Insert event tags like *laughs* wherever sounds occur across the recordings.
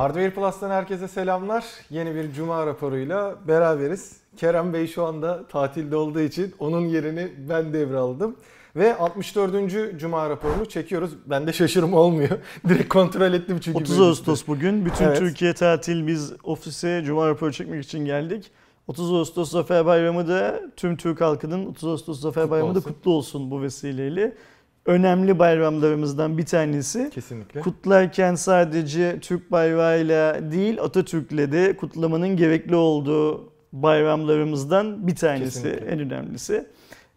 Hardware Plus'tan herkese selamlar. Yeni bir cuma raporuyla beraberiz. Kerem Bey şu anda tatilde olduğu için onun yerini ben devraldım. Ve 64. Cuma raporunu çekiyoruz. Ben de şaşırma olmuyor. *laughs* Direkt kontrol ettim çünkü. 30 Ağustos bugün. Bütün Evet. Türkiye tatil. Biz ofise Cuma raporu çekmek için geldik. 30 Ağustos Zafer Bayramı da tüm Türk halkının 30 Ağustos Zafer Kutlu Bayramı da olsun. kutlu olsun bu vesileyle. Önemli bayramlarımızdan bir tanesi. Kesinlikle. Kutlarken sadece Türk bayrağıyla değil Atatürk'le de kutlamanın gerekli olduğu bayramlarımızdan bir tanesi, Kesinlikle. en önemlisi.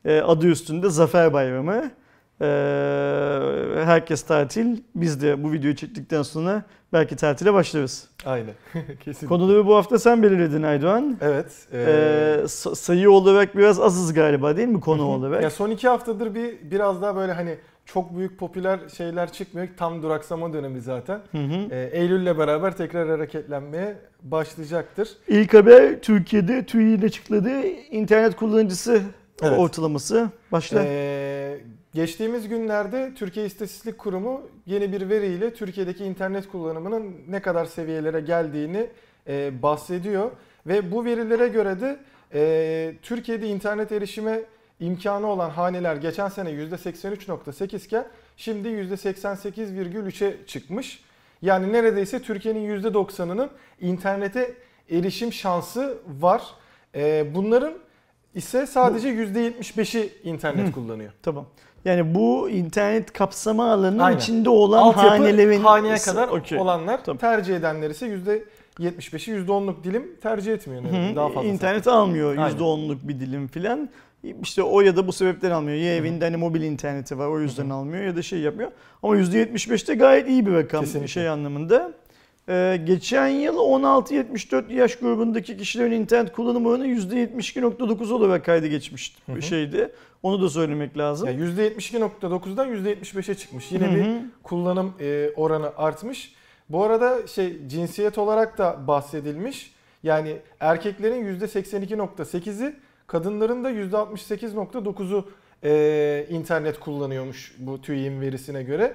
Ee, adı üstünde Zafer Bayramı. Ee, herkes tatil. Biz de bu videoyu çektikten sonra belki tatile başlarız. Aynen. *laughs* Kesinlikle. Konuları bu hafta sen belirledin Aydoğan. Evet. Ee, ee, sa- sayı olarak biraz azız galiba değil mi konu olarak? Ya son iki haftadır bir biraz daha böyle hani çok büyük popüler şeyler çıkmıyor. Tam duraksama dönemi zaten. Hı hı. Ee, Eylül'le beraber tekrar hareketlenmeye başlayacaktır. İlk haber Türkiye'de TÜİ'nin açıkladığı internet kullanıcısı Evet. ortalaması. Başla. Ee, geçtiğimiz günlerde Türkiye İstatistik Kurumu yeni bir veriyle Türkiye'deki internet kullanımının ne kadar seviyelere geldiğini e, bahsediyor. Ve bu verilere göre de e, Türkiye'de internet erişime imkanı olan haneler geçen sene %83.8 iken şimdi %88,3'e çıkmış. Yani neredeyse Türkiye'nin %90'ının internete erişim şansı var. E, bunların ise sadece %75'i internet Hı. kullanıyor. Tamam. Yani bu internet kapsama alanının Aynen. içinde olan Altyapı hanelerin haneye kadar Okey. olanlar Tamam. tercih edenler ise %75'i %10'luk dilim tercih etmiyor. Hı hı. Daha fazla. İnternet almıyor Aynen. %10'luk bir dilim filan. İşte o ya da bu sebepten almıyor. Ya evinde hani mobil interneti var o yüzden almıyor ya da şey yapmıyor. Ama %75'te gayet iyi bir rakam Kesinlikle. şey anlamında. Ee, geçen yıl 16-74 yaş grubundaki kişilerin internet kullanım oranı %72.9 olarak kaydı geçmiş Hı hı. şeydi. Onu da söylemek lazım. Yani %72.9'dan %75'e çıkmış. Yine Hı bir kullanım e, oranı artmış. Bu arada şey cinsiyet olarak da bahsedilmiş. Yani erkeklerin %82.8'i, kadınların da %68.9'u e, internet kullanıyormuş bu TÜİ'nin verisine göre.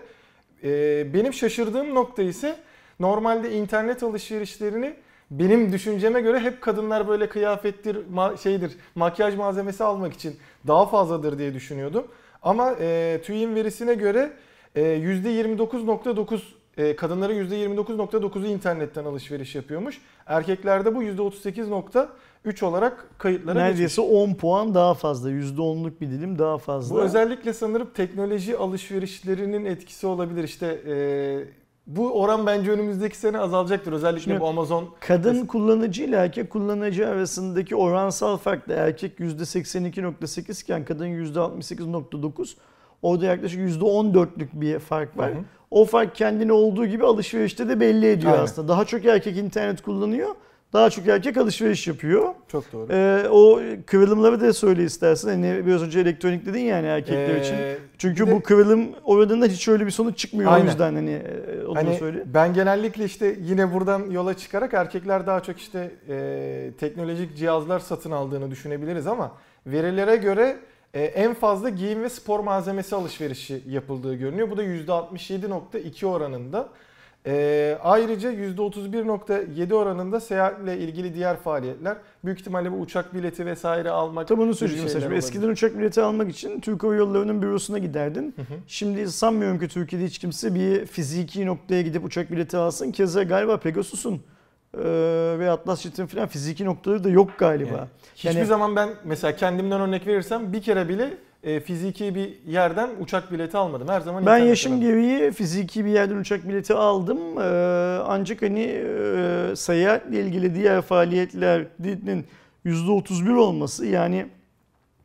E, benim şaşırdığım nokta ise normalde internet alışverişlerini benim düşünceme göre hep kadınlar böyle kıyafettir, ma- şeydir, makyaj malzemesi almak için daha fazladır diye düşünüyordum. Ama e, TÜİ'nin verisine göre e, %29.9 e, kadınların %29.9'u internetten alışveriş yapıyormuş. Erkeklerde bu %38.3 olarak kayıtlara Neredeyse geçmiş. 10 puan daha fazla. %10'luk bir dilim daha fazla. Bu özellikle sanırım teknoloji alışverişlerinin etkisi olabilir. İşte e, bu oran bence önümüzdeki sene azalacaktır. Özellikle Şimdi- bu Amazon Kadın kullanıcı ile erkek kullanıcı arasındaki oransal fark da erkek %82.8 iken kadın %68.9. Orada yaklaşık %14'lük bir fark var. Hı hı. O fark kendini olduğu gibi alışverişte de belli ediyor Aynen. aslında. Daha çok erkek internet kullanıyor. Daha çok erkek alışveriş yapıyor. çok doğru. Ee, o kıvrımları da söyle istersen. Hani biraz önce elektronik dedin yani erkekler Ee, için. Çünkü de- bu kıvrım oranında hiç öyle bir sonuç çıkmıyor Aynen. o yüzden hani e, onu Hani söyle. ben genellikle işte yine buradan yola çıkarak erkekler daha çok işte e, teknolojik cihazlar satın aldığını düşünebiliriz ama verilere göre e, en fazla giyim ve spor malzemesi alışverişi yapıldığı görünüyor. Bu da %67.2 oranında. E, ayrıca %31.7 oranında seyahatle ilgili diğer faaliyetler. Büyük ihtimalle bu uçak bileti vesaire almak Tam onu söyleyeceğim. Eskiden uçak bileti almak için Türk Hava Yolları'nın bürosuna giderdin. Hı hı. Şimdi sanmıyorum ki Türkiye'de hiç kimse bir fiziki noktaya gidip uçak bileti alsın. Keza galiba Pegasus'un e, ve Atlas Jet'in falan fiziki noktaları da yok galiba. Hiçbir Yani- zaman ben mesela kendimden örnek verirsem bir kere bile e, fiziki bir yerden uçak bileti almadım. Her zaman Ben yaşım gereği fiziki bir yerden uçak bileti aldım. Ee, ancak hani e, seyahatle ilgili diğer faaliyetlerin %31 olması yani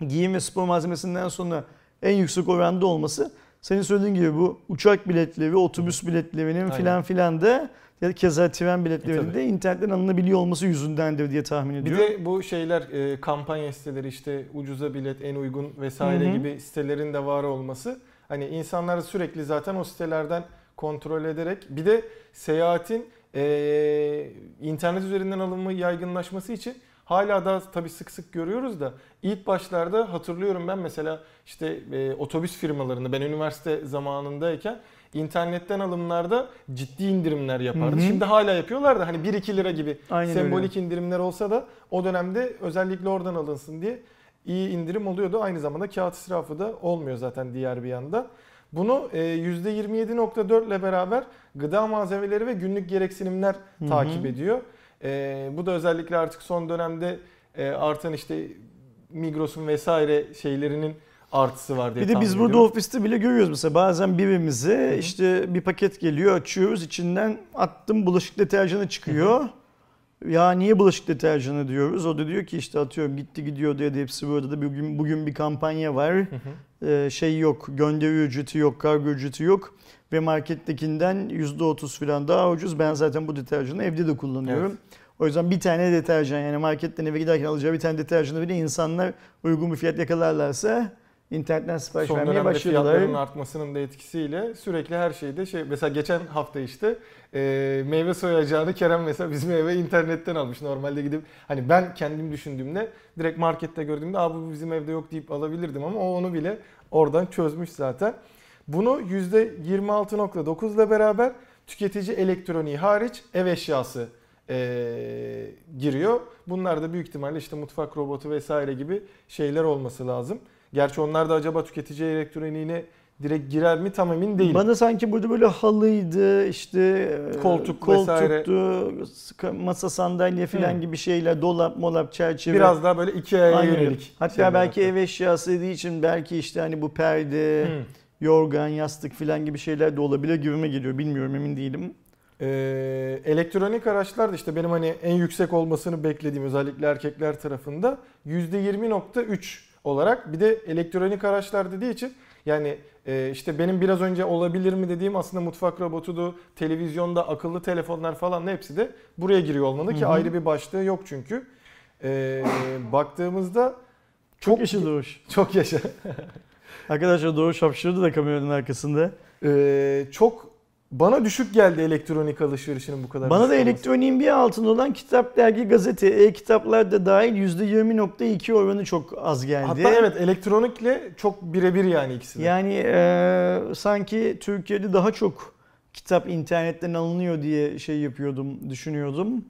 giyim ve spor malzemesinden sonra en yüksek oranda olması senin söylediğin gibi bu uçak biletleri, otobüs biletlerinin filan filan da ya da keza tren biletlerinin de internetten alınabiliyor olması yüzündendir diye tahmin Bir ediyorum. de bu şeyler e, kampanya siteleri işte ucuza bilet en uygun vesaire Hı hı. gibi sitelerin de var olması. Hani insanlar sürekli zaten o sitelerden kontrol ederek bir de seyahatin e, internet üzerinden alınma yaygınlaşması için hala da tabii sık sık görüyoruz da ilk başlarda hatırlıyorum ben mesela işte e, otobüs firmalarında ben üniversite zamanındayken internetten alımlarda ciddi indirimler yapardı. Hı hı. Şimdi hala yapıyorlar da hani 1-2 lira gibi Aynen sembolik indirimler olsa da o dönemde özellikle oradan alınsın diye iyi indirim oluyordu. Aynı zamanda kağıt israfı da olmuyor zaten diğer bir yanda. Bunu e, %27.4 ile beraber gıda malzemeleri ve günlük gereksinimler Hı hı. takip ediyor. E, bu da özellikle artık son dönemde e, artan işte Migros'un vesaire şeylerinin artısı var diye Bir de biz burada ediyorum. ofiste bile görüyoruz mesela bazen birimize işte bir paket geliyor açıyoruz içinden attım bulaşık deterjanı çıkıyor. Ya niye bulaşık deterjanı diyoruz. O da diyor ki işte atıyorum gitti gidiyor diye de hepsi burada da bugün bugün bir kampanya var. Ee, şey yok gönderi ücreti yok kargo ücreti yok. Ve markettekinden %30 falan daha ucuz. Ben zaten bu deterjanı evde de kullanıyorum. Evet. O yüzden bir tane deterjan yani marketten eve giderken alacağı bir tane deterjanı bile insanlar uygun bir fiyat yakalarlarsa internetten sipariş Son vermeye dönemde başladılar. fiyatların artmasının da etkisiyle sürekli her şeyde şey mesela geçen hafta işte e, meyve soyacağını Kerem mesela bizim eve internetten almış. Normalde gidip hani ben kendim düşündüğümde direkt markette gördüğümde abi bu bizim evde yok deyip alabilirdim ama o onu bile oradan çözmüş zaten. Bunu %26.9 ile beraber tüketici elektroniği hariç ev eşyası e, giriyor. Bunlar da büyük ihtimalle işte mutfak robotu vesaire gibi şeyler olması lazım. Gerçi onlar da acaba tüketici elektroniğine direkt girer mi tam emin değilim. Bana sanki burada böyle halıydı, işte e, Koltuk koltuktu, vesaire. masa sandalye falan Hı. gibi şeyler, dolap, molap, çerçeve. Biraz daha böyle Ikea'ya Aynen yönelik. Hatta belki hatta. ev eşyası dediği için belki işte hani bu perde, Hı. yorgan, yastık falan gibi şeyler de olabilir gibime geliyor. Bilmiyorum emin değilim. Ee, elektronik araçlar da işte benim hani en yüksek olmasını beklediğim özellikle erkekler tarafında %20.3 olarak bir de elektronik araçlar dediği için yani e, işte benim biraz önce olabilir mi dediğim aslında mutfak robotudu, televizyonda akıllı telefonlar falan hepsi de buraya giriyor olmalı ki Hı hı. ayrı bir başlığı yok çünkü. Ee, baktığımızda Çok yaşa Doğuş. *laughs* çok yaşa. Arkadaşlar Doğuş hapşırdı da kamyonun arkasında. Ee, çok bana düşük geldi elektronik alışverişinin bu kadar. Bana da elektroniğin bir altında olan kitap, dergi, gazete, e-kitaplar da dahil %20.2 oranı çok az geldi. Hatta evet elektronikle çok birebir yani ikisi de. Yani e, sanki Türkiye'de daha çok kitap internetten alınıyor diye şey yapıyordum, düşünüyordum.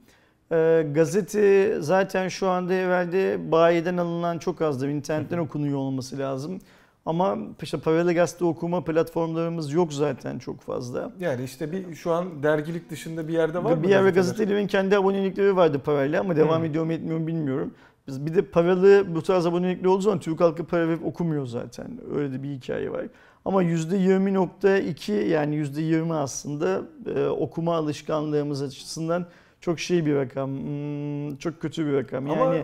E, gazete zaten şu anda herhalde bayiden alınan çok azdır. İnternetten okunuyor olması lazım. Ama işte paralel gazete okuma platformlarımız yok zaten çok fazla. Yani işte bir şu an dergilik dışında bir yerde var mı? bir yer ve gazeteler? gazetelerin kendi abonelikleri vardı parayla ama devam Hmm. ediyor mu etmiyor mu bilmiyorum. Biz bir de paralı bu tarz abonelikli olduğu zaman Türk halkı para verip okumuyor zaten. Öyle de bir hikaye var. Ama %20.2 yani %20 aslında e, okuma alışkanlığımız açısından çok şey bir rakam. Hmm, çok kötü bir rakam. Yani Ama-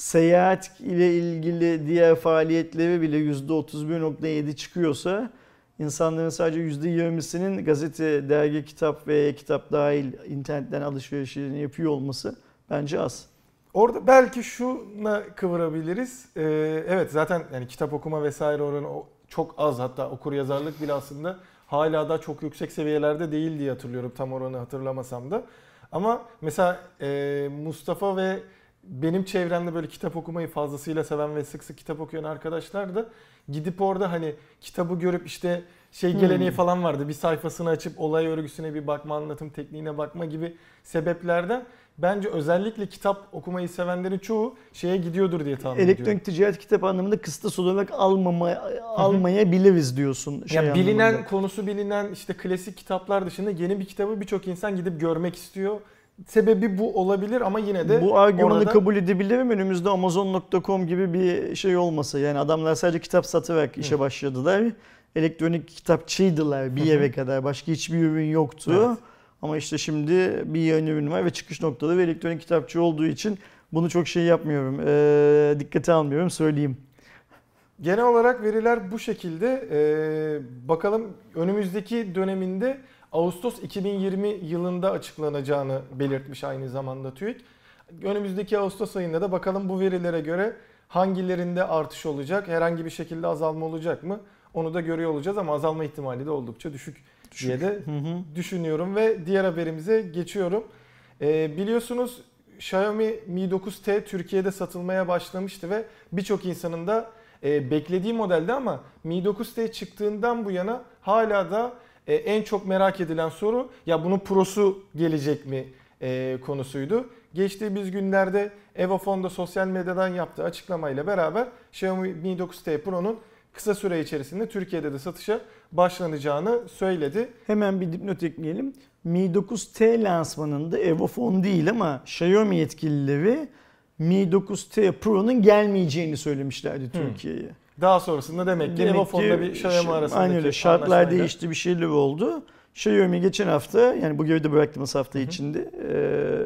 seyahat ile ilgili diğer faaliyetleri bile %31.7 çıkıyorsa insanların sadece %20'sinin gazete, dergi, kitap ve kitap dahil internetten alışverişini yapıyor olması bence az. Orada belki şuna kıvırabiliriz. Ee, evet zaten yani kitap okuma vesaire oranı çok az hatta okur yazarlık bile aslında hala da çok yüksek seviyelerde değil diye hatırlıyorum tam oranı hatırlamasam da. Ama mesela e, Mustafa ve benim çevremde böyle kitap okumayı fazlasıyla seven ve sık sık kitap okuyan arkadaşlar da gidip orada hani kitabı görüp işte şey Hmm. geleneği falan vardı. Bir sayfasını açıp olay örgüsüne bir bakma, anlatım tekniğine bakma gibi sebeplerden bence özellikle kitap okumayı sevenlerin çoğu şeye gidiyordur diye tahmin ediyorum. Elektronik ticaret kitap anlamında kıstas olarak almama, almayabiliriz diyorsun. Şey Yani bilinen anlamında. konusu bilinen işte klasik kitaplar dışında yeni bir kitabı birçok insan gidip görmek istiyor. Sebebi bu olabilir ama yine de Bu argümanı orada- kabul edebilirim. Önümüzde Amazon.com gibi bir şey olmasa yani adamlar sadece kitap satıverek işe başladılar. Elektronik kitapçıydılar bir yere kadar. Başka hiçbir ürün yoktu. Evet. Ama işte şimdi bir yeni ürün var ve çıkış noktada ve elektronik kitapçı olduğu için bunu çok şey yapmıyorum. Ee, dikkate almıyorum söyleyeyim. Genel olarak veriler bu şekilde. Ee, bakalım önümüzdeki döneminde Ağustos 2020 yılında açıklanacağını belirtmiş aynı zamanda TÜİK. Önümüzdeki Ağustos ayında da bakalım bu verilere göre hangilerinde artış olacak, herhangi bir şekilde azalma olacak mı? Onu da görüyor olacağız ama azalma ihtimali de oldukça düşük, diye de Hı hı. düşünüyorum ve diğer haberimize geçiyorum. Ee, biliyorsunuz Xiaomi Mi 9T Türkiye'de satılmaya başlamıştı ve birçok insanın da e, beklediği modelde ama Mi 9T çıktığından bu yana hala da e, en çok merak edilen soru ya bunun Pro'su gelecek mi e, konusuydu. Geçtiğimiz günlerde Evofon'da sosyal medyadan yaptığı açıklamayla beraber Xiaomi Mi 9T Pro'nun kısa süre içerisinde Türkiye'de de satışa başlanacağını söyledi. Hemen bir dipnot ekleyelim. Mi 9T lansmanında Evofon değil ama Xiaomi yetkilileri Mi 9T Pro'nun gelmeyeceğini söylemişlerdi Türkiye'ye. Daha sonrasında demek ki ki bir Xiaomi arasındaki Aynen öyle. Şartlar değişti bir şeyler oldu. Xiaomi geçen hafta yani bu geride bıraktığımız hafta içinde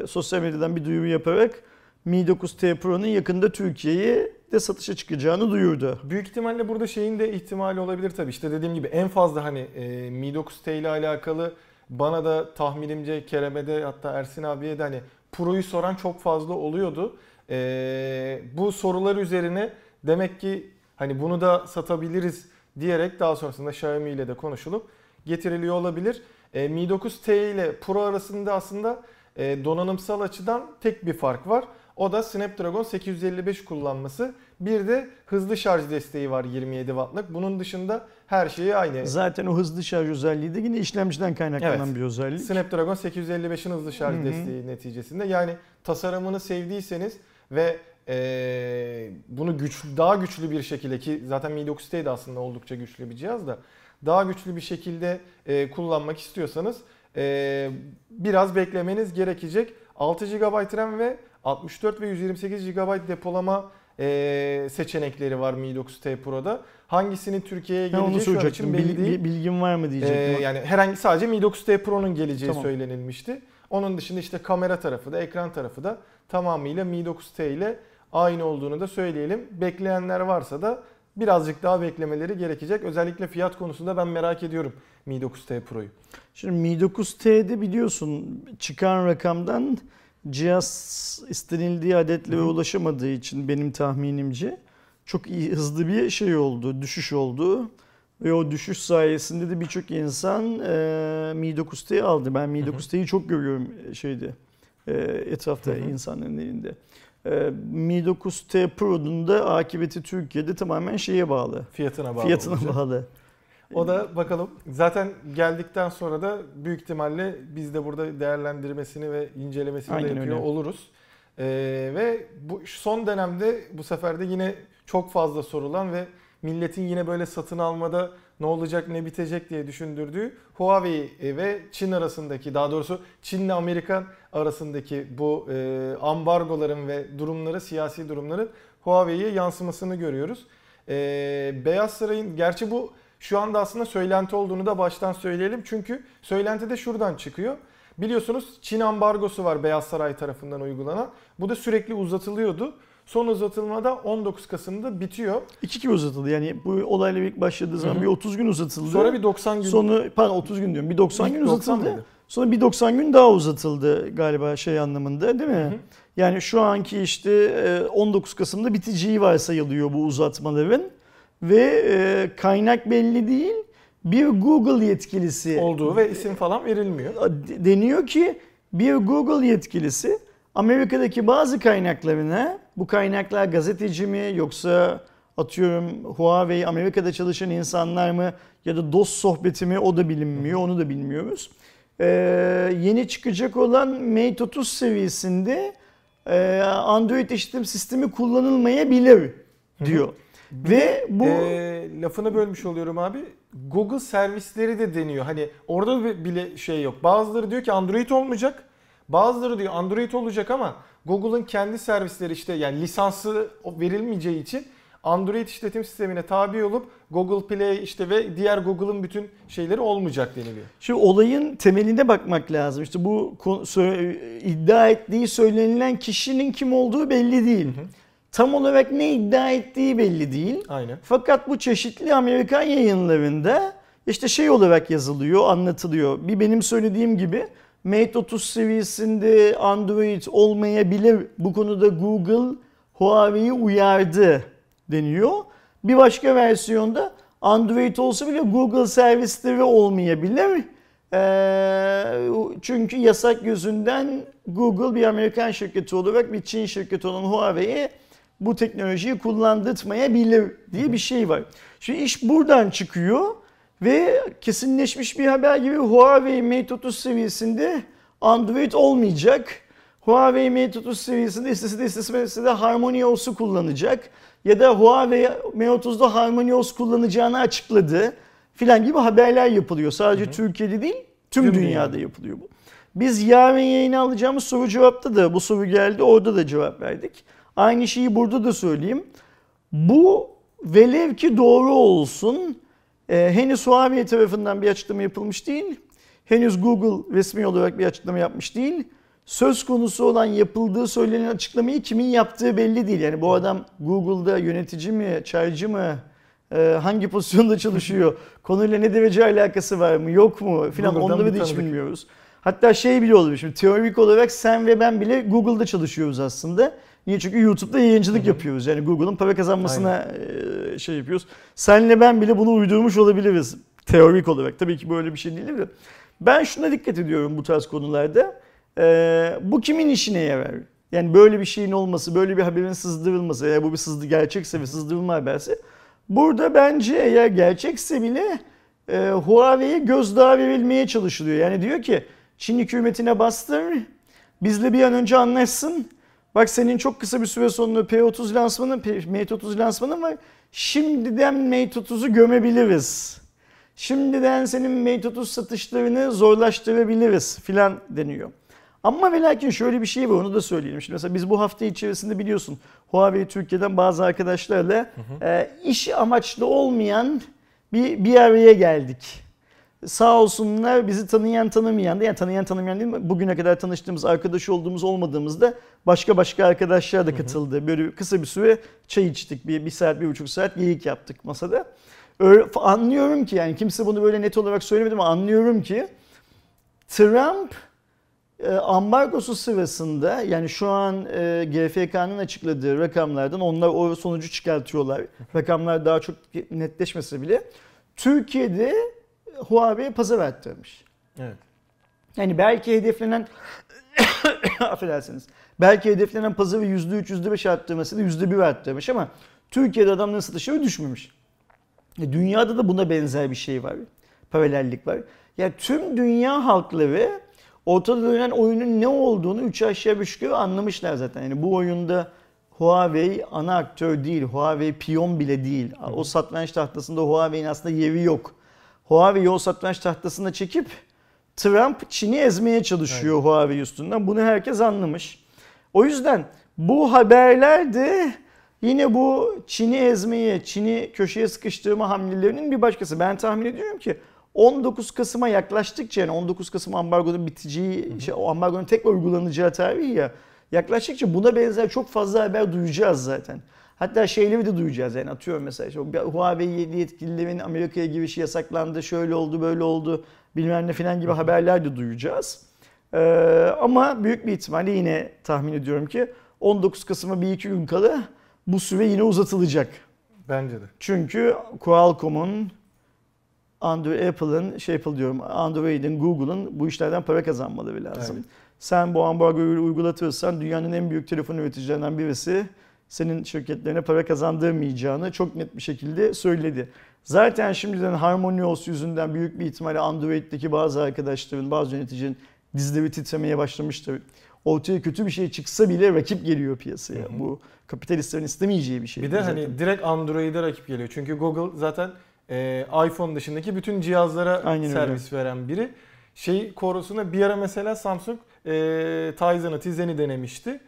e, sosyal medyadan bir duyuru yaparak Mi 9T Pro'nun yakında Türkiye'ye de satışa çıkacağını duyurdu. Büyük ihtimalle burada şeyin de ihtimali olabilir tabii. İşte dediğim gibi en fazla hani e, Mi 9T ile alakalı bana da tahminimce Kerem'e de hatta Ersin abiye de hani Pro'yu soran çok fazla oluyordu. E, bu sorular üzerine demek ki hani bunu da satabiliriz diyerek daha sonrasında Xiaomi ile de konuşulup getiriliyor olabilir. E, Mi 9T ile Pro arasında aslında e, donanımsal açıdan tek bir fark var. O da Snapdragon 855 kullanması. Bir de hızlı şarj desteği var 27 wattlık. Bunun dışında her şeyi aynı. Zaten o hızlı şarj özelliği de yine işlemciden kaynaklanan Evet. bir özellik. Snapdragon 855'in hızlı şarj Hı hı. desteği neticesinde. Yani tasarımını sevdiyseniz ve eee, bunu güç, daha güçlü bir şekilde ki zaten Mi 9T de aslında oldukça güçlü bir cihaz da daha güçlü bir şekilde eee, kullanmak istiyorsanız eee, biraz beklemeniz gerekecek. 6 GB RAM ve 64 ve 128 GB depolama eee, seçenekleri var Mi 9T Pro'da. Hangisinin Türkiye'ye geleceği şu an için belli değil. bilgin var mı diyecektim. Ee, yani herhangi sadece Mi 9T Pro'nun geleceği Tamam. söylenilmişti. Onun dışında işte kamera tarafı da ekran tarafı da tamamıyla Mi 9T ile aynı olduğunu da söyleyelim. Bekleyenler varsa da birazcık daha beklemeleri gerekecek. Özellikle fiyat konusunda ben merak ediyorum Mi 9T Pro'yu. Şimdi Mi 9T'de biliyorsun çıkan rakamdan cihaz istenildiği adetlere ulaşamadığı için benim tahminimce çok iyi hızlı bir şey oldu, düşüş oldu. Ve o düşüş sayesinde de birçok insan e, Mi 9T'yi aldı. Ben Mi 9T'yi çok görüyorum şeyde e, etrafta Hı hı. insanların elinde. E, Mi 9T Pro'nun da akıbeti Türkiye'de tamamen şeye bağlı. Fiyatına bağlı Fiyatına olacak. bağlı. O da bakalım. Zaten geldikten sonra da büyük ihtimalle biz de burada değerlendirmesini ve incelemesini Aynen de yapıyor öyle. oluruz. Ee, ve bu son dönemde bu sefer de yine çok fazla sorulan ve milletin yine böyle satın almada ne olacak ne bitecek diye düşündürdüğü Huawei ve Çin arasındaki daha doğrusu Çin ile Amerika arasındaki bu e, ambargoların ve durumları siyasi durumların Huawei'ye yansımasını görüyoruz. Ee, Beyaz Saray'ın gerçi bu şu anda aslında söylenti olduğunu da baştan söyleyelim. Çünkü söylenti de şuradan çıkıyor. Biliyorsunuz Çin ambargosu var Beyaz Saray tarafından uygulanan. Bu da sürekli uzatılıyordu. Son uzatılmada 19 Kasım'da bitiyor. İki kere uzatıldı. Yani bu olayla ilk başladığı zaman Hı hı. bir 30 gün uzatıldı. Sonra bir 90 gün Sonu pardon 30 gün diyorum. Bir 90 İlk gün 90 uzatıldı. mıydı? Sonra bir 90 gün daha uzatıldı galiba şey anlamında değil mi? Hı hı. Yani şu anki işte e, 19 Kasım'da biteceği varsayılıyor bu uzatmaların ve e, kaynak belli değil. Bir Google yetkilisi olduğu ve isim falan verilmiyor. de- deniyor ki bir Google yetkilisi Amerika'daki bazı kaynaklarına bu kaynaklar gazeteci mi yoksa atıyorum Huawei Amerika'da çalışan insanlar mı ya da dost sohbeti mi o da bilinmiyor onu da bilmiyoruz. Ee, yeni çıkacak olan Mate 30 seviyesinde e, Android işletim sistemi kullanılmayabilir diyor. Ve bu Ee, lafını bölmüş oluyorum abi. Google servisleri de deniyor. Hani orada bi- bile şey yok. Bazıları diyor ki Android olmayacak. Bazıları diyor Android olacak ama Google'ın kendi servisleri işte yani lisansı verilmeyeceği için Android işletim sistemine tabi olup Google Play işte ve diğer Google'ın bütün şeyleri olmayacak deniliyor. Şu olayın temeline bakmak lazım. İşte bu iddia ettiği söylenilen kişinin kim olduğu belli değil. Tam olarak ne iddia ettiği belli değil. Aynen. Fakat bu çeşitli Amerikan yayınlarında işte şey olarak yazılıyor, anlatılıyor. Bir benim söylediğim gibi Mate 30 seviyesinde Android olmayabilir. Bu konuda Google Huawei'yi uyardı deniyor. Bir başka versiyonda Android olsa bile Google servisleri olmayabilir. Ee, çünkü yasak yüzünden Google bir Amerikan şirketi olarak bir Çin şirketi olan Huawei'ye bu teknolojiyi kullandırtmayabilir diye bir şey var. Şimdi iş buradan çıkıyor Ve kesinleşmiş bir haber gibi Huawei Mate 30 seviyesinde Android olmayacak. Huawei Mate 30 seviyesinde istese de istemese de HarmonyOS'u kullanacak. Ya da Huawei Mate 30'da HarmonyOS kullanacağını açıkladı. Filan gibi haberler yapılıyor. Sadece Türkiye'de değil tüm, Tüm dünyada dünyada. yapılıyor bu. Biz yarın yayına alacağımız soru cevapta da bu soru geldi. Orada da cevap verdik. Aynı şeyi burada da söyleyeyim. Bu velev ki doğru olsun. E, henüz Huawei tarafından bir açıklama yapılmış değil. Henüz Google resmi olarak bir açıklama yapmış değil. Söz konusu olan yapıldığı söylenen açıklamayı kimin yaptığı belli değil. Yani bu adam Google'da yönetici mi, çaycı mı, e, hangi pozisyonda çalışıyor, *laughs* konuyla ne derece alakası var mı, yok mu filan onları da hiç bilmiyoruz. Hatta şey bile olabilir şimdi teorik olarak sen ve ben bile Google'da çalışıyoruz aslında. Niye? Çünkü YouTube'da yayıncılık yapıyoruz. Yani Google'ın para kazanmasına e, şey yapıyoruz. Senle ben bile bunu uydurmuş olabiliriz. Teorik olarak. Tabii ki böyle bir şey değil de. Ben şuna dikkat ediyorum bu tarz konularda. E, bu kimin işine yarar? Yani böyle bir şeyin olması, böyle bir haberin sızdırılması, eğer bu bir sızdı gerçekse ve sızdırılma haberse. Burada bence eğer gerçekse bile e, Huawei'ye gözdağı verilmeye çalışılıyor. Yani diyor ki Çin hükümetine bastır, bizle bir an önce anlaşsın. Bak senin çok kısa bir süre sonra P30 lansmanı, P- Mate 30 lansmanı var. Şimdiden Mate 30'u gömebiliriz. Şimdiden senin Mate 30 satışlarını zorlaştırabiliriz filan deniyor. Ama ve lakin şöyle bir şey var onu da söyleyelim. Şimdi mesela biz bu hafta içerisinde biliyorsun Huawei Türkiye'den bazı arkadaşlarla e, iş amaçlı olmayan bir, bir araya geldik. Sağ olsunlar bizi tanıyan tanımayan da yani tanıyan tanımayan değil mi? Bugüne kadar tanıştığımız arkadaş olduğumuz olmadığımızda başka başka arkadaşlar da katıldı. Böyle kısa bir süre çay içtik. Bir, bir saat bir buçuk saat geyik yaptık masada. Öyle, anlıyorum ki yani kimse bunu böyle net olarak söylemedi ama anlıyorum ki Trump e, ambargosu sırasında yani şu an e, GFK'nın açıkladığı rakamlardan onlar o sonucu çıkartıyorlar. Rakamlar daha çok netleşmese bile Türkiye'de Huawei pazar arttırmış. Evet. Yani belki hedeflenen *coughs* affedersiniz. Belki hedeflenen pazarı %3, %5 arttırması da %1 arttırmış ama Türkiye'de adamların satışları düşmemiş. E, Dünyada da buna benzer bir şey var. Paralellik var. Ya tüm dünya halkları ortada dönen oyunun ne olduğunu 3 aşağı 5 yukarı anlamışlar zaten. Yani bu oyunda Huawei ana aktör değil. Huawei piyon bile değil. O satranç tahtasında Huawei'nin aslında yeri yok. Huawei o satranç tahtasına çekip Trump Çin'i ezmeye çalışıyor Huawei üstünden. Bunu herkes anlamış. O yüzden bu haberler de yine bu Çin'i ezmeye, Çin'i köşeye sıkıştırma hamlelerinin bir başkası. Ben tahmin ediyorum ki 19 Kasım'a yaklaştıkça yani 19 Kasım ambargonun biteceği, şey, o ambargonun tekrar uygulanacağı tarih ya yaklaştıkça buna benzer çok fazla haber duyacağız zaten. Hatta şeyleri de duyacağız yani atıyorum mesela işte Huawei yetkililerin Amerika'ya girişi yasaklandı, şöyle oldu, böyle oldu bilmem ne filan gibi haberler de duyacağız. Ee, ama büyük bir ihtimalle yine tahmin ediyorum ki 19 Kasım'a bir iki gün kala bu süre yine uzatılacak. Bence de. Çünkü Qualcomm'un, Android, Apple'ın, şey Apple diyorum, Android'in, Google'ın bu işlerden para kazanmaları lazım. Evet. Sen bu ambargoyu uygulatırsan dünyanın en büyük telefon üreticilerinden birisi senin şirketlerine para kazandırmayacağını çok net bir şekilde söyledi. Zaten şimdiden HarmonyOS yüzünden büyük bir ihtimalle Android'deki bazı arkadaşların, bazı yöneticinin dizleri titremeye başlamıştır. Ortaya kötü bir şey çıksa bile rakip geliyor piyasaya. Hı hı. Bu kapitalistlerin istemeyeceği bir şey. Bir de zaten. hani direkt Android'e rakip geliyor. Çünkü Google zaten e, iPhone dışındaki bütün cihazlara Aynen öyle. servis veren biri. Şey korusuna bir ara mesela Samsung e, Tizen'ı, Tizen'i denemişti.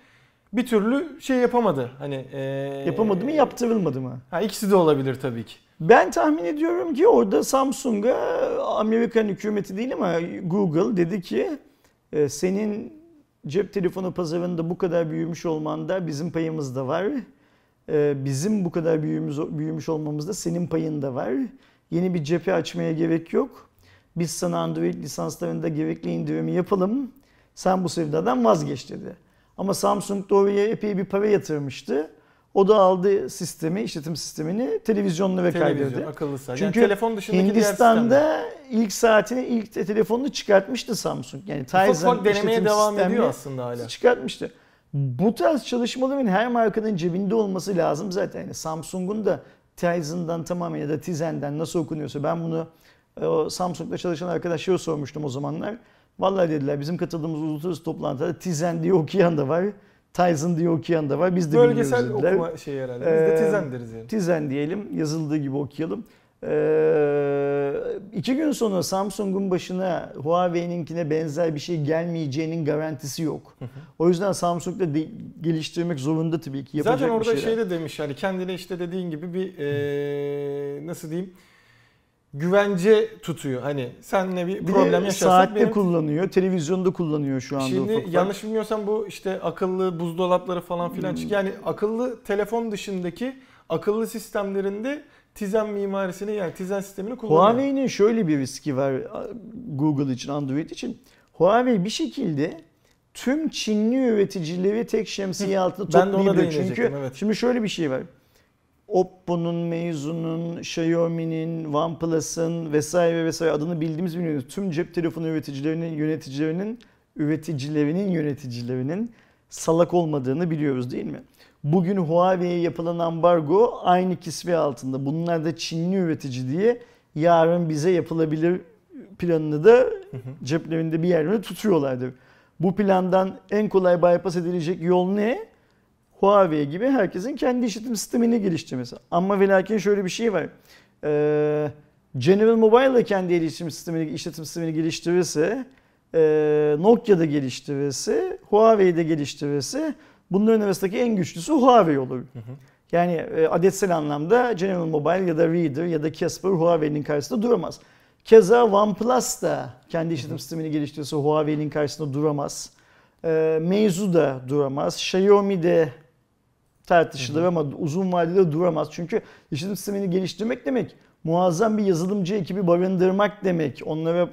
Bir türlü şey yapamadı. Hani e, Yapamadı mı yaptırılmadı mı? Ha, ikisi de olabilir tabii ki. Ben tahmin ediyorum ki orada Samsung'a Amerikan hükümeti değil ama Google dedi ki "E, senin cep telefonu pazarında bu kadar büyümüş olmanda bizim payımız da var. E, Bizim bu kadar büyümüş, büyümüş olmamızda senin payın da var. Yeni bir cephe açmaya gerek yok. Biz sana Android lisanslarında gerekli indirimi yapalım. Sen bu sevdadan vazgeç dedi. Ama Samsung da oraya epey bir para yatırmıştı. O da aldı sistemi, işletim sistemini televizyonlara Televizyon, kaydırdı. akıllı saat. Çünkü yani telefon dışındaki. Hindistan'da ilk saatini, ilk te- telefonunu çıkartmıştı Samsung. Yani ufak Tizen ufak denemeye işletim devam ediyor aslında hala. Çıkartmıştı. Bu tarz çalışmaların her markanın cebinde olması lazım zaten. Yani Samsung'un da Tizen'dan tamamen ya da Tizen'den nasıl okunuyorsa ben bunu E, O Samsung'da çalışan arkadaşlara sormuştum o zamanlar. Vallahi dediler bizim katıldığımız uluslararası toplantıda Tizen diye okuyan da var. Tizen diye okuyan da var. Biz de Bölgesel bilmiyoruz dediler. okuma şeyi herhalde. Biz de Ee, tizen deriz yani. Tizen diyelim, yazıldığı gibi okuyalım. Ee, iki gün sonra Samsung'un başına Huawei'ninkine benzer bir şey gelmeyeceğinin garantisi yok. O yüzden Samsung da de- geliştirmek zorunda tabii ki yapacak Zaten bir orada şeyler. şey de demiş yani kendine işte dediğin gibi bir nasıl diyeyim güvence tutuyor. Hani senle bir bir problem yaşarsak saatte benim kullanıyor, televizyonda kullanıyor şu anda Şimdi ufak yanlış bilmiyorsam bu işte akıllı buzdolapları falan filan Hmm. çıkıyor. Yani akıllı telefon dışındaki akıllı sistemlerinde Tizen mimarisini yani Tizen sistemini kullanıyor. Huawei'nin şöyle bir riski var Google için, Android için. Huawei bir şekilde tüm Çinli üreticileri tek şemsiye altında toplayabilir. Çünkü evet. şimdi şöyle bir şey var. Oppo'nun, Meizu'nun, Xiaomi'nin, OnePlus'ın vesaire vesaire adını bildiğimiz biliyoruz. Tüm cep telefonu üreticilerinin, yöneticilerinin, üreticilerinin, yöneticilerinin salak olmadığını biliyoruz değil mi? Bugün Huawei'ye yapılan ambargo aynı kisve altında. Bunlar da Çinli üretici diye yarın bize yapılabilir planını da ceplerinde bir yerine tutuyorlardır. Bu plandan en kolay bypass edilecek yol ne? Huawei gibi herkesin kendi işletim sistemini geliştirmesi. Ama ve lakin şöyle bir şey var. Ee, General Mobile da kendi iletişim sistemini, işletim sistemini geliştirirse, e, Nokia da geliştirirse, Huawei de geliştirirse bunların arasındaki en güçlüsü Huawei olur. Yani e, adetsel anlamda General Mobile ya da Reader ya da Casper Huawei'nin karşısında duramaz. Keza OnePlus da kendi işletim sistemini geliştirirse Huawei'nin karşısında duramaz. E, Meizu da duramaz. Xiaomi de tartışılır ama uzun vadede duramaz. Çünkü işletim sistemini geliştirmek demek muazzam bir yazılımcı ekibi barındırmak demek. Onlara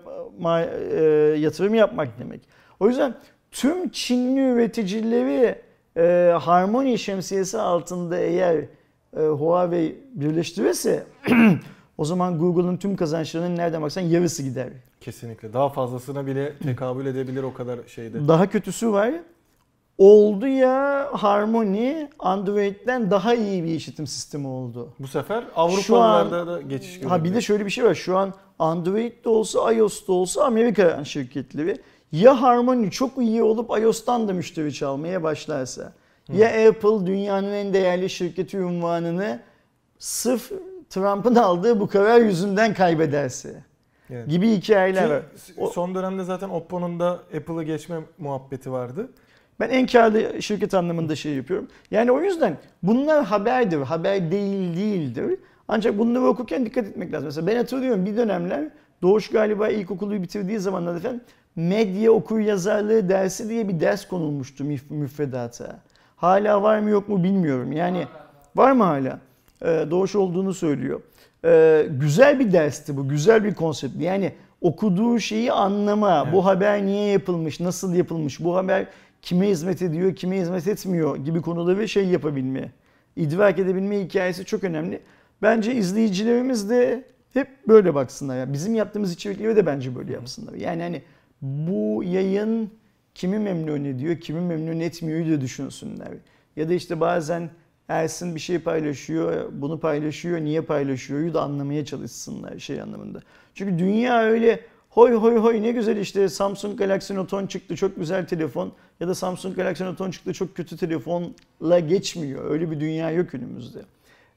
e, e, yatırım yapmak demek. O yüzden tüm Çinli üreticileri e, Harmony şemsiyesi altında eğer e, Huawei birleştirirse *clears throat* o zaman Google'ın tüm kazançlarının nereden baksan yarısı gider. Kesinlikle. Daha fazlasına bile tekabül edebilir o kadar şeyde. Daha kötüsü var. Oldu ya Harmony Android'den daha iyi bir işletim sistemi oldu. Bu sefer Avrupalılarda da geçiş görüyor. Ha bir de şöyle bir şey var. Şu an Android'de olsa iOS'ta olsa Amerika şirketleri ya Harmony çok iyi olup iOS'tan da müşteri çalmaya başlarsa ya Apple dünyanın en değerli şirketi unvanını sırf Trump'ın aldığı bu karar yüzünden kaybederse Evet. gibi hikayeler var. Son dönemde zaten Oppo'nun da Apple'ı geçme muhabbeti vardı. Ben en karlı şirket anlamında şey yapıyorum. Yani o yüzden bunlar haberdir, haber değil değildir. Ancak bunları okurken dikkat etmek lazım. Mesela ben hatırlıyorum bir dönemler Doğuş galiba ilkokulu bitirdiği zamanlar efendim medya okur yazarlığı dersi diye bir ders konulmuştu müf- müfredata. Hala var mı yok mu bilmiyorum. Yani var mı hala? Ee, Doğuş olduğunu söylüyor. Ee, güzel bir dersti bu, güzel bir konsept. Yani okuduğu şeyi anlama, Evet. bu haber niye yapılmış, nasıl yapılmış, bu haber kime hizmet ediyor, kime hizmet etmiyor gibi konuları şey yapabilme, idrak edebilme hikayesi çok önemli. Bence izleyicilerimiz de hep böyle baksınlar. Yani bizim yaptığımız içerikleri de bence böyle yapsınlar. Yani hani bu yayın kimi memnun ediyor, kimi memnun etmiyor da düşünsünler. Ya da işte bazen Ersin bir şey paylaşıyor, bunu paylaşıyor, niye paylaşıyor da anlamaya çalışsınlar şey anlamında. Çünkü dünya öyle hoy hoy hoy ne güzel işte Samsung Galaxy Note 10 çıktı çok güzel telefon ya da Samsung Galaxy Note 10 çıktı çok kötü telefonla geçmiyor. Öyle bir dünya yok önümüzde.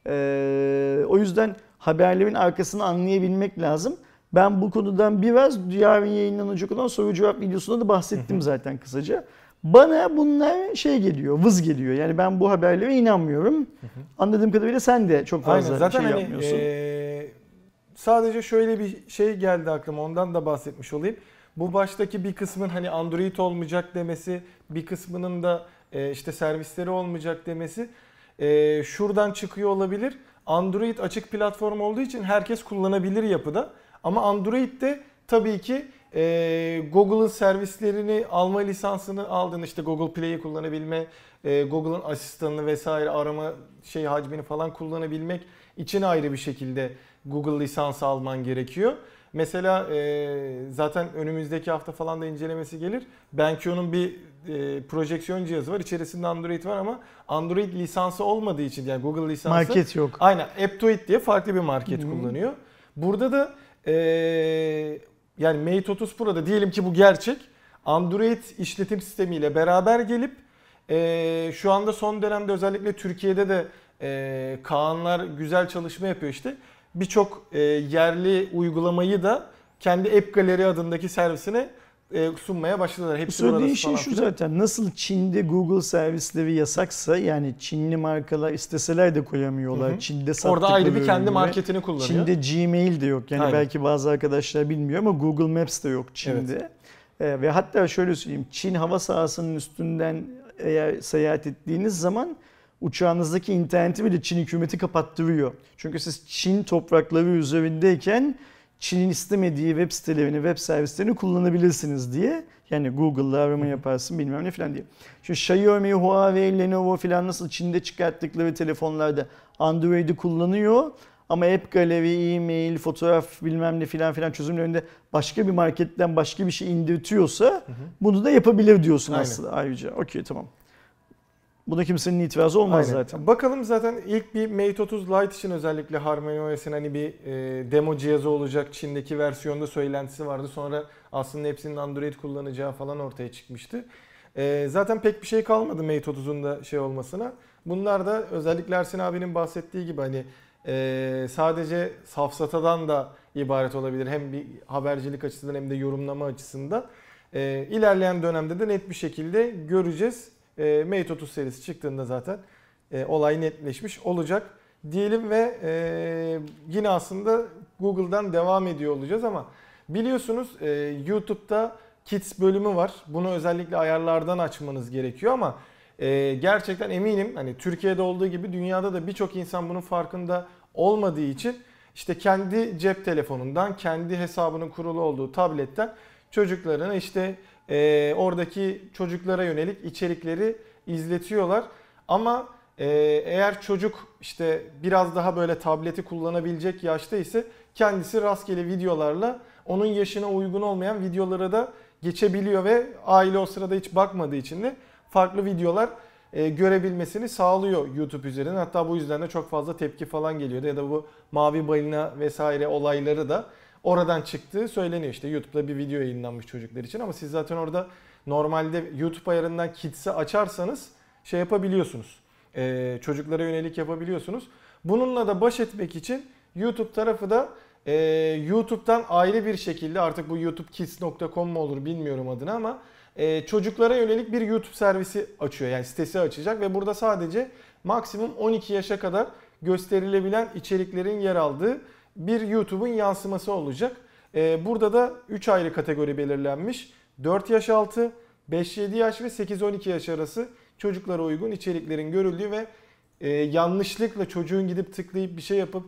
Ee, o yüzden haberlerin arkasını anlayabilmek lazım. Ben bu konudan biraz yarın yayınlanacak olan soru cevap videosunda da bahsettim zaten kısaca. Bana bunlar şey geliyor, vız geliyor. Yani ben bu haberlere inanmıyorum. Anladığım kadarıyla sen de çok fazla Aynen zaten şey hani yapmıyorsun. eee, sadece şöyle bir şey geldi aklıma ondan da bahsetmiş olayım. Bu baştaki bir kısmın hani Android olmayacak demesi, bir kısmının da eee, işte servisleri olmayacak demesi eee, şuradan çıkıyor olabilir. Android açık platform olduğu için herkes kullanabilir yapıda. Ama Android'de tabii ki eee, Google'ın servislerini alma lisansını aldın işte Google Play'i kullanabilme, eee, Google'ın asistanını vesaire arama şey hacmini falan kullanabilmek için ayrı bir şekilde Google lisansı alman gerekiyor. Mesela eee, zaten önümüzdeki hafta falan da incelemesi gelir. BenQ'nun bir eee, projeksiyon cihazı var. İçerisinde Android var ama Android lisansı olmadığı için yani Google lisansı Market yok. Aynen. Aptoid diye farklı bir market Hı. kullanıyor. Burada da e, yani Mate 30 Pro'da diyelim ki bu gerçek. Android işletim sistemiyle beraber gelip e, şu anda son dönemde özellikle Türkiye'de de e, Kaanlar güzel çalışma yapıyor işte. Birçok e, yerli uygulamayı da kendi App Gallery adındaki servisine e, sunmaya başladılar. Hepsi söylediğin şey şu filan. zaten nasıl Çin'de Google servisleri yasaksa yani Çinli markalar isteseler de koyamıyorlar. Hı hı. Çin'de Orada ayrı bir kendi marketini kullanıyor. Çin'de Gmail de yok. Yani Aynen. belki bazı arkadaşlar bilmiyor ama Google Maps de yok Çin'de. Ee, ve hatta şöyle söyleyeyim. Çin hava sahasının üstünden eğer seyahat ettiğiniz zaman uçağınızdaki interneti bile Çin hükümeti kapattırıyor. Çünkü siz Çin toprakları üzerindeyken Çin'in istemediği web sitelerini, web servislerini kullanabilirsiniz diye. Yani Google'da arama yaparsın bilmem ne falan diye. Şu Xiaomi, Huawei, Lenovo falan nasıl Çin'de çıkarttıkları telefonlarda Android'i kullanıyor. Ama App Gallery, e-mail, fotoğraf bilmem ne filan filan çözümlerinde başka bir marketten başka bir şey indirtiyorsa bunu da yapabilir diyorsun Aynen. aslında ayrıca. Okey tamam. Buna kimsenin itirazı olmaz Aynen. zaten. Bakalım zaten ilk bir Mate 30 Lite için özellikle HarmonyOS'in hani bir e, demo cihazı olacak Çin'deki versiyonda söylentisi vardı. Sonra aslında hepsinin Android kullanacağı falan ortaya çıkmıştı. E, zaten pek bir şey kalmadı Mate 30'un da şey olmasına. Bunlar da özellikle Ersin abinin bahsettiği gibi hani e, sadece safsatadan da ibaret olabilir. Hem bir habercilik açısından hem de yorumlama açısından. E, ilerleyen dönemde de net bir şekilde göreceğiz. E, Mate 30 serisi çıktığında zaten e, olay netleşmiş olacak diyelim ve e, yine aslında Google'dan devam ediyor olacağız ama biliyorsunuz e, YouTube'da Kids bölümü var. Bunu özellikle ayarlardan açmanız gerekiyor ama e, gerçekten eminim hani Türkiye'de olduğu gibi dünyada da birçok insan bunun farkında olmadığı için işte kendi cep telefonundan, kendi hesabının kurulu olduğu tabletten çocuklarına işte e, oradaki çocuklara yönelik içerikleri izletiyorlar. Ama e, eğer çocuk işte biraz daha böyle tableti kullanabilecek yaşta ise kendisi rastgele videolarla onun yaşına uygun olmayan videolara da geçebiliyor ve aile o sırada hiç bakmadığı için de farklı videolar e, görebilmesini sağlıyor YouTube üzerinden. Hatta bu yüzden de çok fazla tepki falan geliyordu ya da bu mavi balina vesaire olayları da oradan çıktığı söyleniyor. İşte YouTube'da bir video yayınlanmış çocuklar için ama siz zaten orada normalde YouTube ayarından Kids'i açarsanız şey yapabiliyorsunuz. Ee, çocuklara yönelik yapabiliyorsunuz. Bununla da baş etmek için YouTube tarafı da e, YouTube'dan ayrı bir şekilde artık bu youtubekids.com mu olur bilmiyorum adını ama e, çocuklara yönelik bir YouTube servisi açıyor. Yani sitesi açacak ve burada sadece maksimum 12 yaşa kadar gösterilebilen içeriklerin yer aldığı bir YouTube'un yansıması olacak. Ee, burada da 3 ayrı kategori belirlenmiş. 4 yaş altı, 5-7 yaş ve 8-12 yaş arası çocuklara uygun içeriklerin görüldüğü ve e, yanlışlıkla çocuğun gidip tıklayıp bir şey yapıp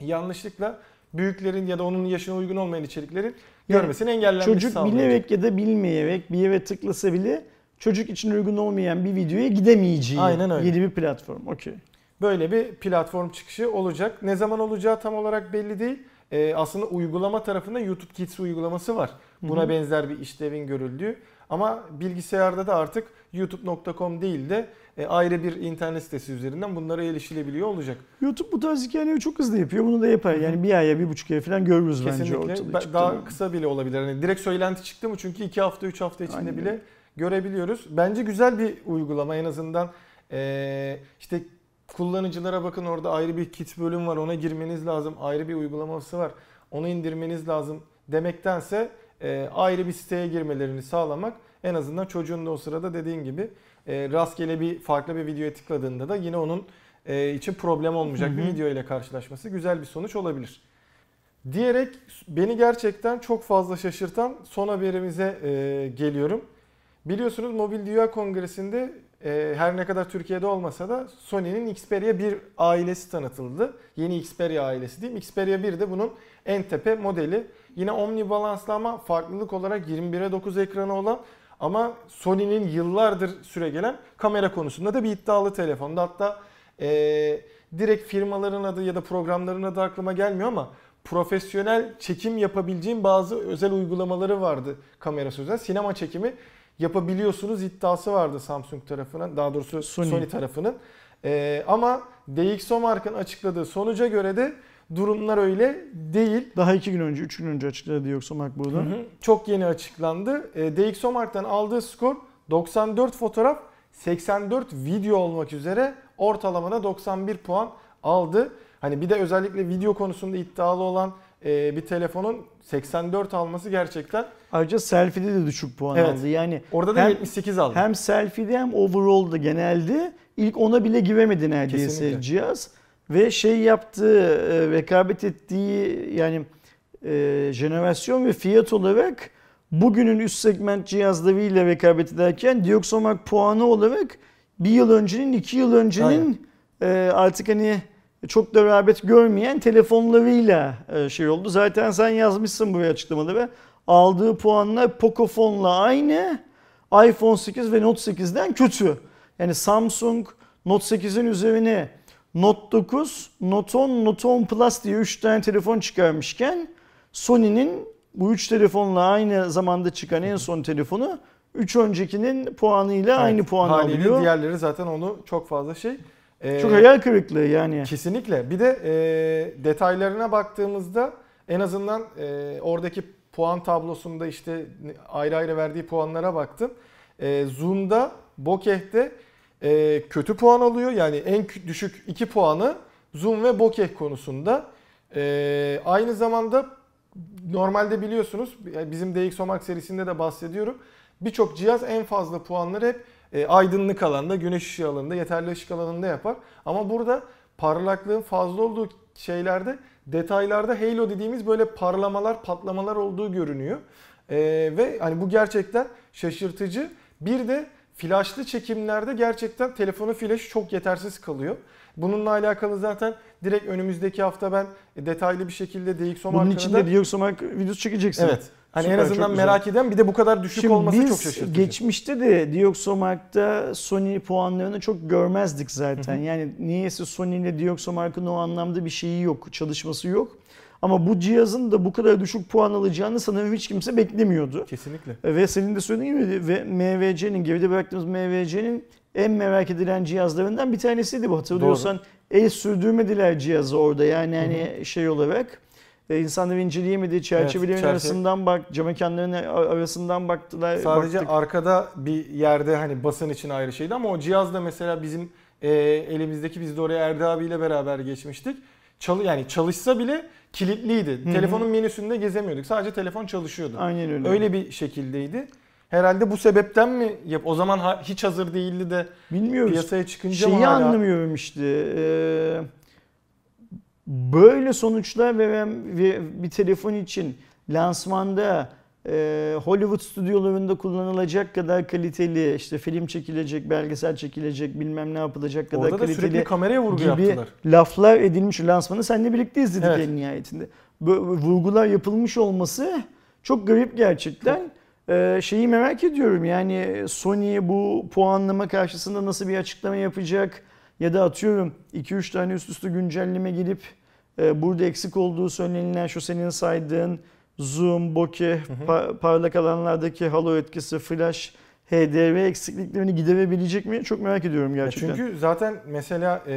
yanlışlıkla büyüklerin ya da onun yaşına uygun olmayan içeriklerin görmesini engellenmesi Çocuk sağlanacak. bilerek ya da bilmeyerek bir yere tıklasa bile çocuk için uygun olmayan bir videoya gidemeyeceği Aynen öyle. yeni bir platform. Okey. Böyle bir platform çıkışı olacak. Ne zaman olacağı tam olarak belli değil. Ee, aslında uygulama tarafında YouTube Kids uygulaması var. Buna Hı hı. benzer bir işlevin görüldüğü. Ama bilgisayarda da artık youtube.com değil de e, ayrı bir internet sitesi üzerinden bunlara erişilebiliyor olacak. YouTube bu tarz hikayeleri çok hızlı yapıyor. Bunu da yapar. Yani bir aya, bir buçuk aya falan görürüz bence Kesinlikle ortalığı Ben- çıktığını. daha kısa bile olabilir. Hani direkt söylenti çıktı mı çünkü 2 hafta 3 hafta içinde Aynen bile görebiliyoruz. Bence güzel bir uygulama en azından e, işte kullanıcılara bakın orada ayrı bir kit bölüm var ona girmeniz lazım. Ayrı bir uygulaması var onu indirmeniz lazım demektense e, ayrı bir siteye girmelerini sağlamak en azından çocuğun da o sırada dediğin gibi e, rastgele bir farklı bir videoya tıkladığında da yine onun e, için problem olmayacak bir video ile karşılaşması güzel bir sonuç olabilir. Diyerek beni gerçekten çok fazla şaşırtan son haberimize e, geliyorum. Biliyorsunuz Mobil Dünya Kongresi'nde e, her ne kadar Türkiye'de olmasa da Sony'nin Xperia 1 ailesi tanıtıldı. Yeni Xperia ailesi diyeyim. Xperia 1 de bunun en tepe modeli. Yine omnibalanslı ama farklılık olarak 21'e 9 ekranı olan ama Sony'nin yıllardır süre gelen kamera konusunda da bir iddialı telefonda. Hatta e, direkt firmaların adı ya da programların adı aklıma gelmiyor ama profesyonel çekim yapabileceğim bazı özel uygulamaları vardı kamerası özel. Sinema çekimi yapabiliyorsunuz iddiası vardı Samsung tarafının daha doğrusu Sony. Sony, tarafının. Ee, ama DxOMark'ın açıkladığı sonuca göre de durumlar öyle değil. Daha iki gün önce, üç gün önce açıkladı Dioxomark burada. Hı hı. Çok yeni açıklandı. E, DxOMark'tan aldığı skor 94 fotoğraf, 84 video olmak üzere ortalamada 91 puan aldı. Hani bir de özellikle video konusunda iddialı olan e, bir telefonun 84 alması gerçekten Ayrıca selfie'de de düşük puan Evet. aldı. Yani orada da Hem- 78 aldı. hem selfie'de hem overall'da genelde ilk ona bile giremedi neredeyse Kesinlikle. cihaz. Ve şey yaptığı, e, rekabet ettiği yani e, jenerasyon ve fiyat olarak bugünün üst segment cihazlarıyla rekabet ederken Dioxomark puanı olarak bir yıl öncenin, iki yıl öncenin e, artık hani çok da rağbet görmeyen telefonlarıyla e, şey oldu. Zaten sen yazmışsın buraya açıklamada ve aldığı puanlar Pocofone'la aynı. iPhone 8 ve Note 8'den kötü. Yani Samsung Note 8'in üzerine Note 9, Note 10, Note 10 Plus diye 3 tane telefon çıkarmışken Sony'nin bu 3 telefonla aynı zamanda çıkan en son telefonu 3 öncekinin puanıyla aynı Evet, puan haliyle alıyor. diğerleri zaten onu çok fazla şey. E, Çok hayal kırıklığı yani. Kesinlikle. Bir de e, detaylarına baktığımızda en azından e, oradaki puan tablosunda işte ayrı ayrı verdiği puanlara baktım. E, Zoom'da, Bokeh'te e, kötü puan alıyor. Yani en düşük 2 puanı Zoom ve Bokeh konusunda. E, aynı zamanda normalde biliyorsunuz bizim DxOMark serisinde de bahsediyorum. Birçok cihaz en fazla puanları hep e, aydınlık alanda, güneş ışığı alanında, yeterli ışık alanında yapar. Ama burada parlaklığın fazla olduğu şeylerde detaylarda halo dediğimiz böyle parlamalar, patlamalar olduğu görünüyor. E, ve hani bu gerçekten şaşırtıcı. Bir de flaşlı çekimlerde gerçekten telefonun flaşı çok yetersiz kalıyor. Bununla alakalı zaten direkt önümüzdeki hafta ben detaylı bir şekilde DxOMark'ını Bunun için de Dioxomark videosu çekeceksin. Evet. Hani Süper, en azından merak eden bir de bu kadar düşük Şimdi olması biz çok şaşırtıcı. geçmişte de Dioxomark'ta Sony puanlarını çok görmezdik zaten. Yani niyeyse Sony ile Dioxomark'ın o anlamda bir şeyi yok, çalışması yok. Ama bu cihazın da bu kadar düşük puan alacağını sanırım hiç kimse beklemiyordu. Kesinlikle. Ve senin de söylediğin gibi ve MVC'nin, geride bıraktığımız MVC'nin en merak edilen cihazlarından bir tanesiydi bu. Hatırlıyorsan el sürdürmediler cihazı orada yani hani şey olarak. E, insanlar inceleyemedi, çerçevelerin çerçeve- arasından bak, cam mekanların arasından baktılar. Sadece baktık. arkada bir yerde hani basın için ayrı şeydi ama o cihaz da mesela bizim e, elimizdeki biz de oraya Erdi abiyle beraber geçmiştik. Çalı yani çalışsa bile kilitliydi. hı. Telefonun menüsünde gezemiyorduk. Sadece telefon çalışıyordu. Aynen öyle. Öyle bir şekildeydi. Herhalde bu sebepten mi yap? O zaman hiç hazır değildi de Bilmiyoruz. piyasaya çıkınca mı Şeyi hala? anlamıyorum işte. Ee, böyle sonuçlar veren bir, telefon için lansmanda e, Hollywood stüdyolarında kullanılacak kadar kaliteli işte film çekilecek, belgesel çekilecek, bilmem ne yapılacak kadar Orada da kaliteli sürekli kameraya vurgu gibi yaptılar. laflar edilmiş lansmanı seninle birlikte izledik Evet. en nihayetinde. Böyle vurgular yapılmış olması çok garip gerçekten. Ee, şeyi merak ediyorum yani Sony bu puanlama karşısında nasıl bir açıklama yapacak ya da atıyorum 2-3 tane üst üste güncelleme gelip e, burada eksik olduğu söylenilen şu senin saydığın zoom, bokeh, pa- parlak alanlardaki halo etkisi, flash, HDR eksikliklerini giderebilecek mi? Çok merak ediyorum Ya gerçekten. Çünkü zaten mesela e,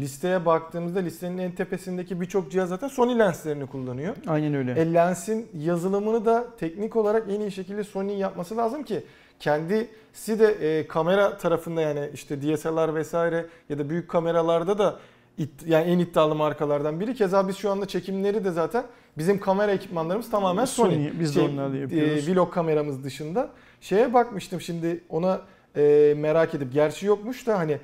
listeye baktığımızda listenin en tepesindeki birçok cihaz zaten Sony lenslerini kullanıyor. Aynen öyle. E, lensin yazılımını da teknik olarak en iyi şekilde Sony yapması lazım ki kendisi de e, kamera tarafında yani işte DSLR vesaire ya da büyük kameralarda da it- yani en iddialı markalardan biri. Keza biz şu anda çekimleri de zaten bizim kamera ekipmanlarımız tamamen Sony. Sony, biz de onlarla yapıyoruz. e, vlog kameramız dışında. Şeye bakmıştım şimdi ona e, merak edip gerçi yokmuş da hani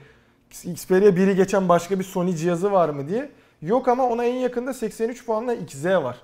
Xperia 1'i geçen başka bir Sony cihazı var mı diye. Yok ama ona en yakında 83 puanla XZ var.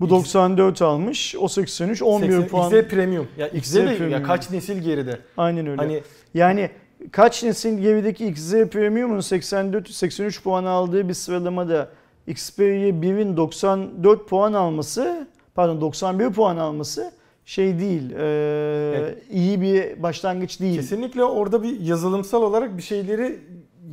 Bu 94 almış, o 83, 11 80 puan. XZ Premium. Ya XZ XZ de ya Premium. kaç nesil geride. Aynen öyle. Hani Yani kaç nesil gerideki XZ Premium'un 84 83 puan aldığı bir sıralamada Xperia 1'in 94 puan alması, pardon 91 puan alması şey değil. e, Evet. iyi bir başlangıç değil. kesinlikle orada bir yazılımsal olarak bir şeyleri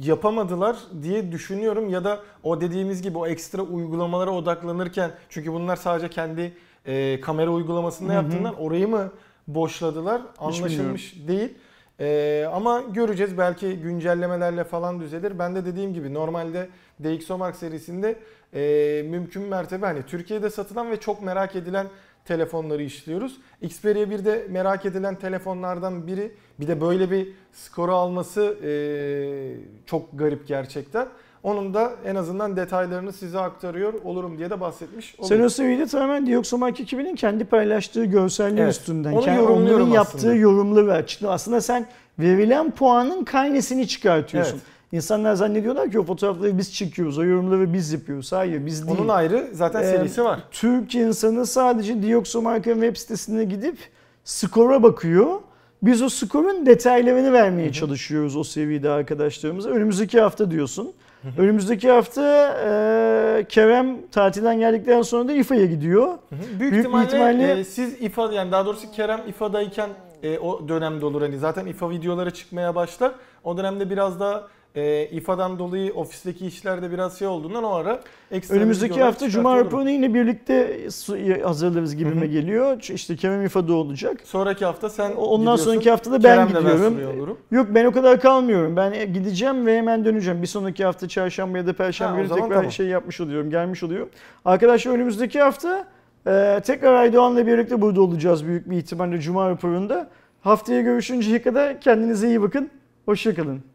yapamadılar diye düşünüyorum ya da o dediğimiz gibi o ekstra uygulamalara odaklanırken çünkü bunlar sadece kendi e, kamera uygulamasında Hı hı. yaptığından orayı mı boşladılar anlaşılmış değil. Ee, ama göreceğiz belki güncellemelerle falan düzelir. Ben de dediğim gibi normalde DxOMark serisinde e, mümkün mertebe hani Türkiye'de satılan ve çok merak edilen telefonları işliyoruz. Xperia 1'de merak edilen telefonlardan biri. Bir de böyle bir skoru alması e, çok garip gerçekten. Onun da en azından detaylarını size aktarıyor olurum diye de bahsetmiş Sen olurum. o seviyede tamamen Dioxomark ekibinin kendi paylaştığı görseller Evet. üstünden. Onu kendi- onların yaptığı aslında. yorumları açıklıyor. Aslında sen verilen puanın karnesini çıkartıyorsun. Evet. İnsanlar zannediyorlar ki o fotoğrafları biz çekiyoruz, o yorumları biz yapıyoruz. Hayır biz değil. Onun ayrı zaten Ee, serisi var. Türk insanı sadece Dioxomark'ın web sitesine gidip skora bakıyor. Biz o skorun detaylarını vermeye çalışıyoruz o seviyede arkadaşlarımıza. Önümüzdeki hafta diyorsun. Önümüzdeki hafta e, Kerem tatilden geldikten sonra da İFA'ya gidiyor. Büyük, Büyük ihtimalle, ihtimalle- e, siz İFA yani daha doğrusu Kerem İFA'dayken e, o dönemde olur hani zaten İFA videoları çıkmaya başlar. O dönemde biraz da e, İFA'dan dolayı ofisteki işlerde biraz şey olduğundan o ara ekstra Önümüzdeki hafta Cuma raporunu yine birlikte su- hazırlarız gibime Hı hı. geliyor. İşte Kerem İFA'da olacak. Sonraki hafta sen Ondan sonraki hafta da ben Kerem'le gidiyorum. olurum. Yok ben o kadar kalmıyorum. Ben gideceğim ve hemen döneceğim. Bir sonraki hafta çarşamba ya da perşembe günü tekrar tamam. şey yapmış oluyorum, gelmiş oluyor. Arkadaşlar önümüzdeki hafta e, tekrar Aydoğan'la birlikte burada olacağız büyük bir ihtimalle Cuma raporunda. Haftaya görüşünceye kadar kendinize iyi bakın. Hoşçakalın.